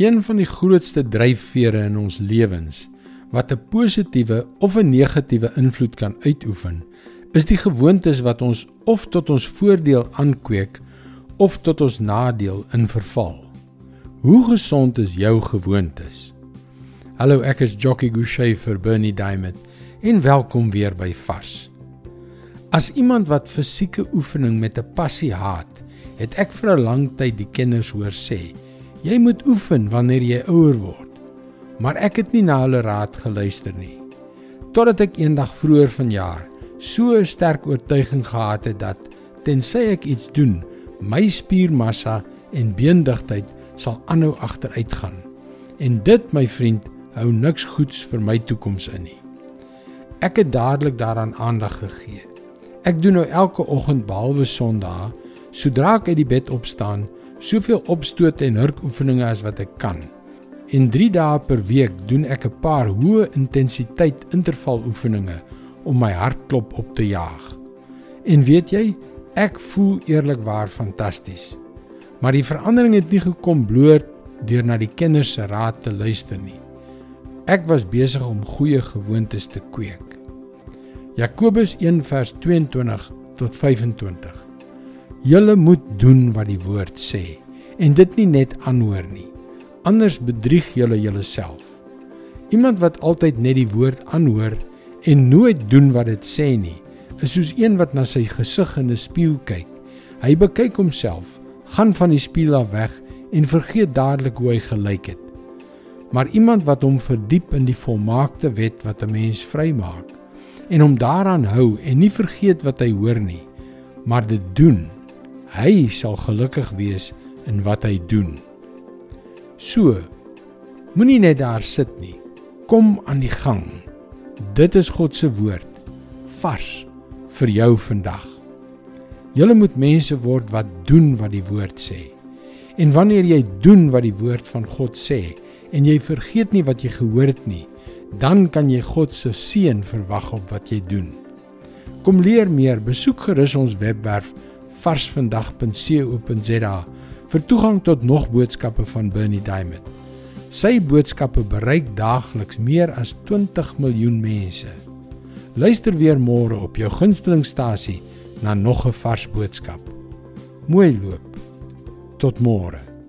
Een van die grootste dryfvere in ons lewens wat 'n positiewe of 'n negatiewe invloed kan uitoefen, is die gewoontes wat ons of tot ons voordeel aankweek of tot ons nadeel in verval. Hoe gesond is jou gewoontes? Hallo, ek is Jockey Gouchee vir Bernie Diamond en welkom weer by Vars. As iemand wat fisieke oefening met 'n passie haat, het ek vir 'n lang tyd die kenners hoor sê, jy moet oefen wanneer jy ouer word. Maar ek het nie na hulle raad geluister nie. Totdat ek eendag vroeër vanjaar so 'n sterk oortuiging gehad het dat tensy ek iets doen, my spiermassa en beendigtheid sal aanhou agteruitgaan. En dit, my vriend, hou niks goeds vir my toekoms in nie. Ek het dadelik daaraan aandag gegee. Ek doen nou elke oggend behalwe Sondae, sodra ek uit die bed opstaan, soveel opstoot en hurkoefeninge as wat ek kan. En 3 dae per week doen ek 'n paar hoë intensiteit intervaloefeninge om my hartklop op te jaag. En weet jy, ek voel eerlikwaar fantasties. Maar die verandering het nie gekom bloot deur na die kinders se raad te luister nie. Ek was besig om goeie gewoontes te kweek. Jakobus 1:22 tot 25. Julle moet doen wat die woord sê en dit nie net aanhoor nie. Anders bedrieg julle julleself. Iemand wat altyd net die woord aanhoor en nooit doen wat dit sê nie, is soos een wat na sy gesig in 'n spieël kyk. Hy bekyk homself, gaan van die spieël af weg en vergeet dadelik hoe hy gelyk het. Maar iemand wat hom verdiep in die volmaakte wet wat 'n mens vrymaak en hom daaraan hou en nie vergeet wat hy hoor nie, maar dit doen, hy sal gelukkig wees in wat hy doen. So, moenie net daar sit nie. Kom aan die gang. Dit is God se woord vars vir jou vandag. Julle moet mense word wat doen wat die woord sê. En wanneer jy doen wat die woord van God sê en jy vergeet nie wat jy gehoor het nie, dan kan jy God se seën verwag op wat jy doen. Kom leer meer, besoek gerus ons webwerf varsvandag.co.za vir toegang tot nog boodskappe van Bernie Diamond. Sy boodskappe bereik daagliks meer as 20 miljoen mense. Luister weer môre op jou gunstelingstasie na nog 'n vars boodskap. Mooi loop. Tot môre.